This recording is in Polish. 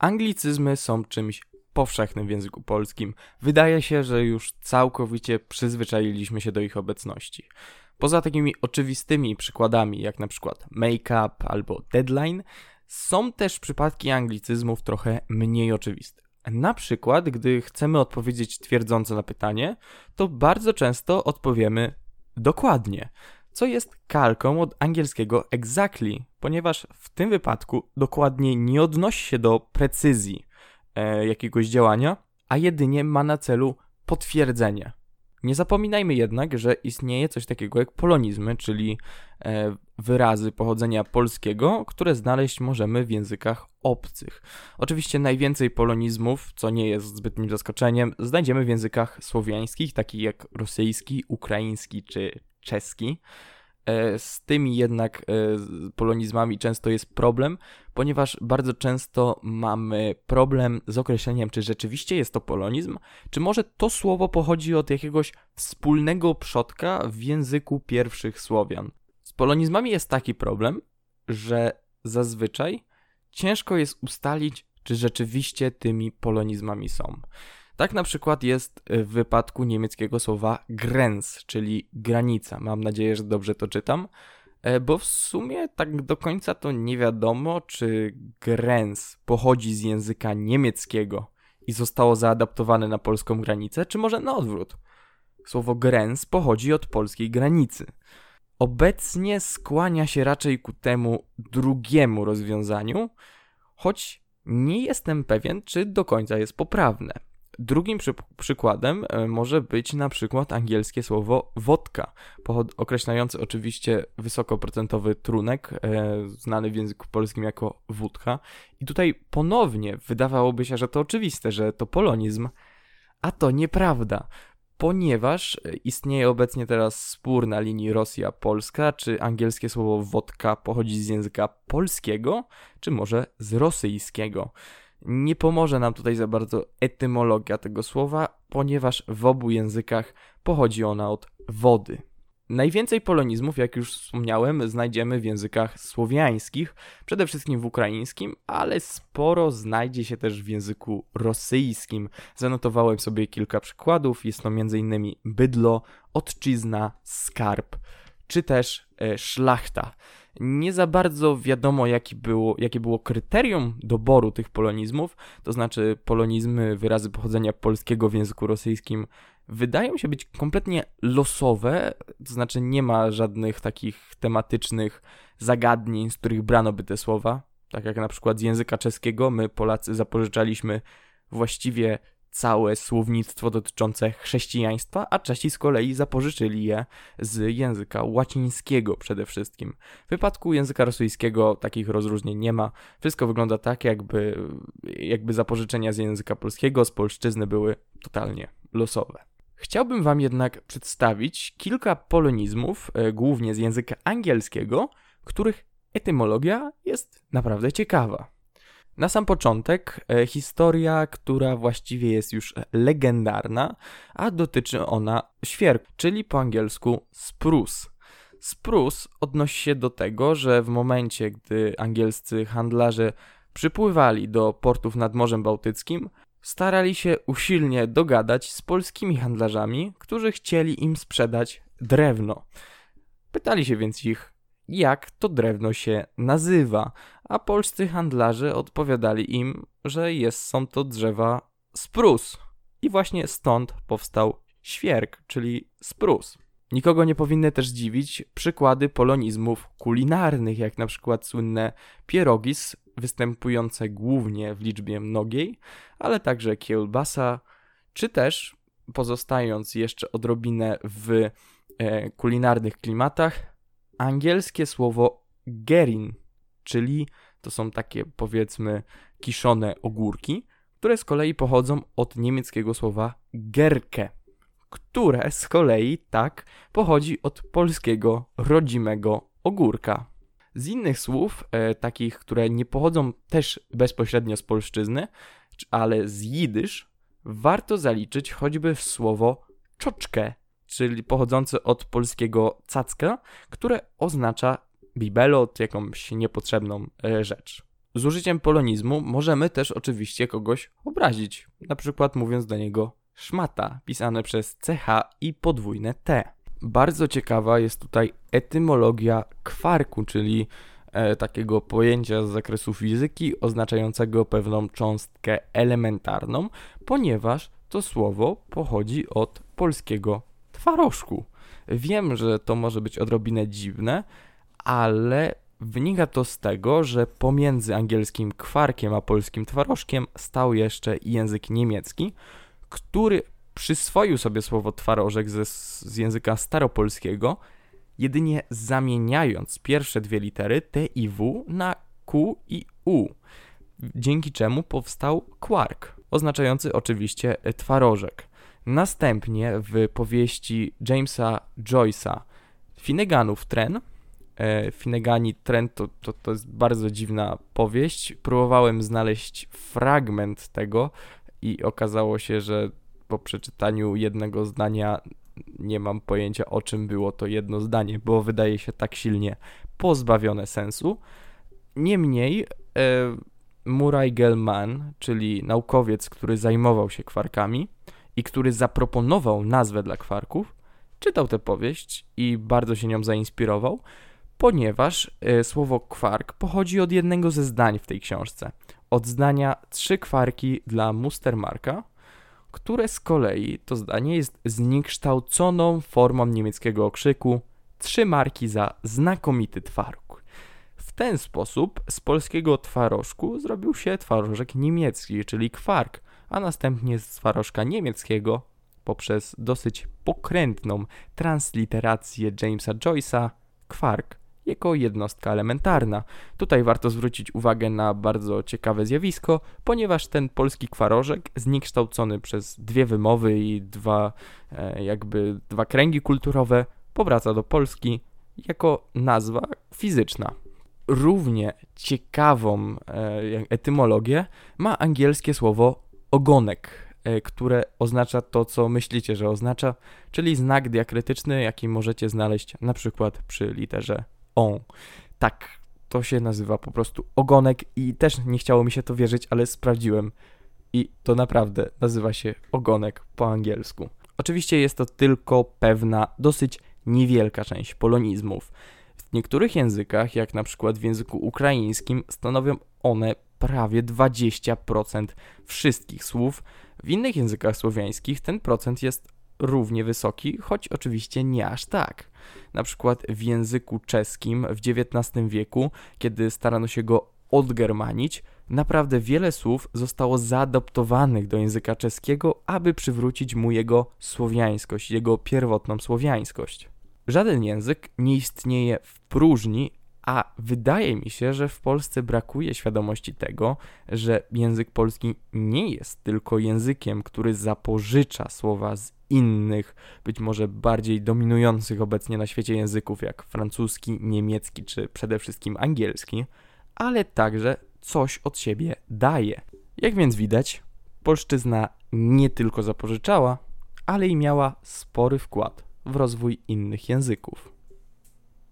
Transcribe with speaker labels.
Speaker 1: Anglicyzmy są czymś powszechnym w języku polskim. Wydaje się, że już całkowicie przyzwyczailiśmy się do ich obecności. Poza takimi oczywistymi przykładami, jak na przykład make-up albo deadline, są też przypadki anglicyzmów trochę mniej oczywiste. Na przykład, gdy chcemy odpowiedzieć twierdząco na pytanie, to bardzo często odpowiemy dokładnie, co jest kalką od angielskiego exactly, ponieważ w tym wypadku dokładnie nie odnosi się do precyzji e, jakiegoś działania, a jedynie ma na celu potwierdzenie. Nie zapominajmy jednak, że istnieje coś takiego jak polonizmy, czyli e, wyrazy pochodzenia polskiego, które znaleźć możemy w językach obcych. Oczywiście najwięcej polonizmów, co nie jest zbytnim zaskoczeniem, znajdziemy w językach słowiańskich, takich jak rosyjski, ukraiński czy czeski. E, z tymi jednak e, polonizmami często jest problem, ponieważ bardzo często mamy problem z określeniem, czy rzeczywiście jest to polonizm, czy może to słowo pochodzi od jakiegoś wspólnego przodka w języku pierwszych Słowian. Z polonizmami jest taki problem, że zazwyczaj ciężko jest ustalić, czy rzeczywiście tymi polonizmami są. Tak na przykład jest w wypadku niemieckiego słowa Grenz, czyli granica. Mam nadzieję, że dobrze to czytam, e, bo w sumie tak do końca to nie wiadomo, czy Grenz pochodzi z języka niemieckiego i zostało zaadaptowane na polską granicę, czy może na odwrót. Słowo Grenz pochodzi od polskiej granicy. Obecnie skłania się raczej ku temu drugiemu rozwiązaniu, choć nie jestem pewien, czy do końca jest poprawne. Drugim przy przykładem e, może być na przykład angielskie słowo wodka, określające oczywiście wysokoprocentowy trunek, e, znany w języku polskim jako wódka. I tutaj ponownie wydawałoby się, że to oczywiste, że to polonizm, a to nieprawda ponieważ istnieje obecnie teraz spór na linii Rosja-Polska, czy angielskie słowo wodka pochodzi z języka polskiego, czy może z rosyjskiego. Nie pomoże nam tutaj za bardzo etymologia tego słowa, ponieważ w obu językach pochodzi ona od wody. Najwięcej polonizmów, jak już wspomniałem, znajdziemy w językach słowiańskich, przede wszystkim w ukraińskim, ale sporo znajdzie się też w języku rosyjskim. Zanotowałem sobie kilka przykładów, jest to m.in. bydlo, odczyzna, skarb, czy też e, szlachta. Nie za bardzo wiadomo, jaki było, jakie było kryterium doboru tych polonizmów, to znaczy polonizmy, wyrazy pochodzenia polskiego w języku rosyjskim wydają się być kompletnie losowe, to znaczy nie ma żadnych takich tematycznych zagadnień, z których brano by te słowa. Tak jak na przykład z języka czeskiego, my Polacy zapożyczaliśmy właściwie całe słownictwo dotyczące chrześcijaństwa, a Czesi z kolei zapożyczyli je z języka łacińskiego przede wszystkim. W wypadku języka rosyjskiego takich rozróżnień nie ma. Wszystko wygląda tak, jakby, jakby zapożyczenia z języka polskiego, z polszczyzny były totalnie losowe. Chciałbym Wam jednak przedstawić kilka polonizmów, e, głównie z języka angielskiego, których etymologia jest naprawdę ciekawa. Na sam początek e, historia, która właściwie jest już legendarna, a dotyczy ona świerk, czyli po angielsku spruce. Spruce odnosi się do tego, że w momencie, gdy angielscy handlarze przypływali do portów nad Morzem Bałtyckim, starali się usilnie dogadać z polskimi handlarzami, którzy chcieli im sprzedać drewno. Pytali się więc ich, jak to drewno się nazywa, a polscy handlarze odpowiadali im, że jest, są to drzewa sprus. I właśnie stąd powstał świerk, czyli sprus. Nikogo nie powinny też dziwić przykłady polonizmów kulinarnych, jak na przykład słynne pierogis występujące głównie w liczbie mnogiej, ale także kiełbasa, czy też, pozostając jeszcze odrobinę w e, kulinarnych klimatach, angielskie słowo gerin, czyli to są takie powiedzmy kiszone ogórki, które z kolei pochodzą od niemieckiego słowa gerke, które z kolei tak pochodzi od polskiego rodzimego ogórka. Z innych słów, e, takich, które nie pochodzą też bezpośrednio z polszczyzny, ale z jidysz, warto zaliczyć choćby słowo czoczkę, czyli pochodzące od polskiego cacka, które oznacza bibelot, jakąś niepotrzebną e, rzecz. Z użyciem polonizmu możemy też oczywiście kogoś obrazić, na przykład mówiąc do niego szmata, pisane przez CH i podwójne T. Bardzo ciekawa jest tutaj etymologia kwarku, czyli e, takiego pojęcia z zakresu fizyki oznaczającego pewną cząstkę elementarną, ponieważ to słowo pochodzi od polskiego twarożku. Wiem, że to może być odrobinę dziwne, ale wynika to z tego, że pomiędzy angielskim kwarkiem a polskim twarożkiem stał jeszcze język niemiecki, który przyswoił sobie słowo twarożek ze, z języka staropolskiego, jedynie zamieniając pierwsze dwie litery T i W na Q i U, dzięki czemu powstał kwark, oznaczający oczywiście twarożek. Następnie w powieści Jamesa Joyce'a Finneganów Tren, e, Finnegani Tren to, to, to jest bardzo dziwna powieść, próbowałem znaleźć fragment tego i okazało się, że po przeczytaniu jednego zdania nie mam pojęcia o czym było to jedno zdanie, bo wydaje się tak silnie pozbawione sensu. Niemniej e, Murray Gell-Mann, czyli naukowiec, który zajmował się kwarkami i który zaproponował nazwę dla kwarków, czytał tę powieść i bardzo się nią zainspirował, ponieważ e, słowo kwark pochodzi od jednego ze zdań w tej książce. Od zdania trzy kwarki dla Mustermarka, które z kolei to zdanie jest zniekształconą formą niemieckiego okrzyku trzy marki za znakomity twaróg. W ten sposób z polskiego twarożku zrobił się twarożek niemiecki, czyli kwark, a następnie z twarożka niemieckiego poprzez dosyć pokrętną transliterację Jamesa Joyce'a kwark jako jednostka elementarna. Tutaj warto zwrócić uwagę na bardzo ciekawe zjawisko, ponieważ ten polski kwarożek, zniekształcony przez dwie wymowy i dwa, e, jakby dwa kręgi kulturowe, powraca do Polski jako nazwa fizyczna. Równie ciekawą e, etymologię ma angielskie słowo ogonek, e, które oznacza to, co myślicie, że oznacza, czyli znak diakrytyczny, jaki możecie znaleźć na przykład przy literze on. Tak, to się nazywa po prostu ogonek i też nie chciało mi się to wierzyć, ale sprawdziłem. I to naprawdę nazywa się ogonek po angielsku. Oczywiście jest to tylko pewna, dosyć niewielka część polonizmów. W niektórych językach, jak na przykład w języku ukraińskim, stanowią one prawie 20% wszystkich słów. W innych językach słowiańskich ten procent jest równie wysoki, choć oczywiście nie aż tak. Na przykład w języku czeskim w XIX wieku, kiedy starano się go odgermanić, naprawdę wiele słów zostało zaadoptowanych do języka czeskiego, aby przywrócić mu jego słowiańskość, jego pierwotną słowiańskość. Żaden język nie istnieje w próżni, a wydaje mi się, że w Polsce brakuje świadomości tego, że język polski nie jest tylko językiem, który zapożycza słowa z innych, być może bardziej dominujących obecnie na świecie języków, jak francuski, niemiecki czy przede wszystkim angielski, ale także coś od siebie daje. Jak więc widać, polszczyzna nie tylko zapożyczała, ale i miała spory wkład w rozwój innych języków.